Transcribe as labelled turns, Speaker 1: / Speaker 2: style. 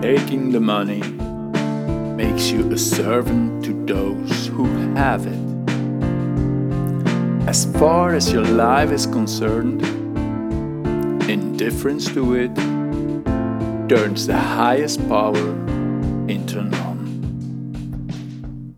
Speaker 1: taking the money makes you a servant to those who have it. As far as your life is concerned, indifference to it turns the highest power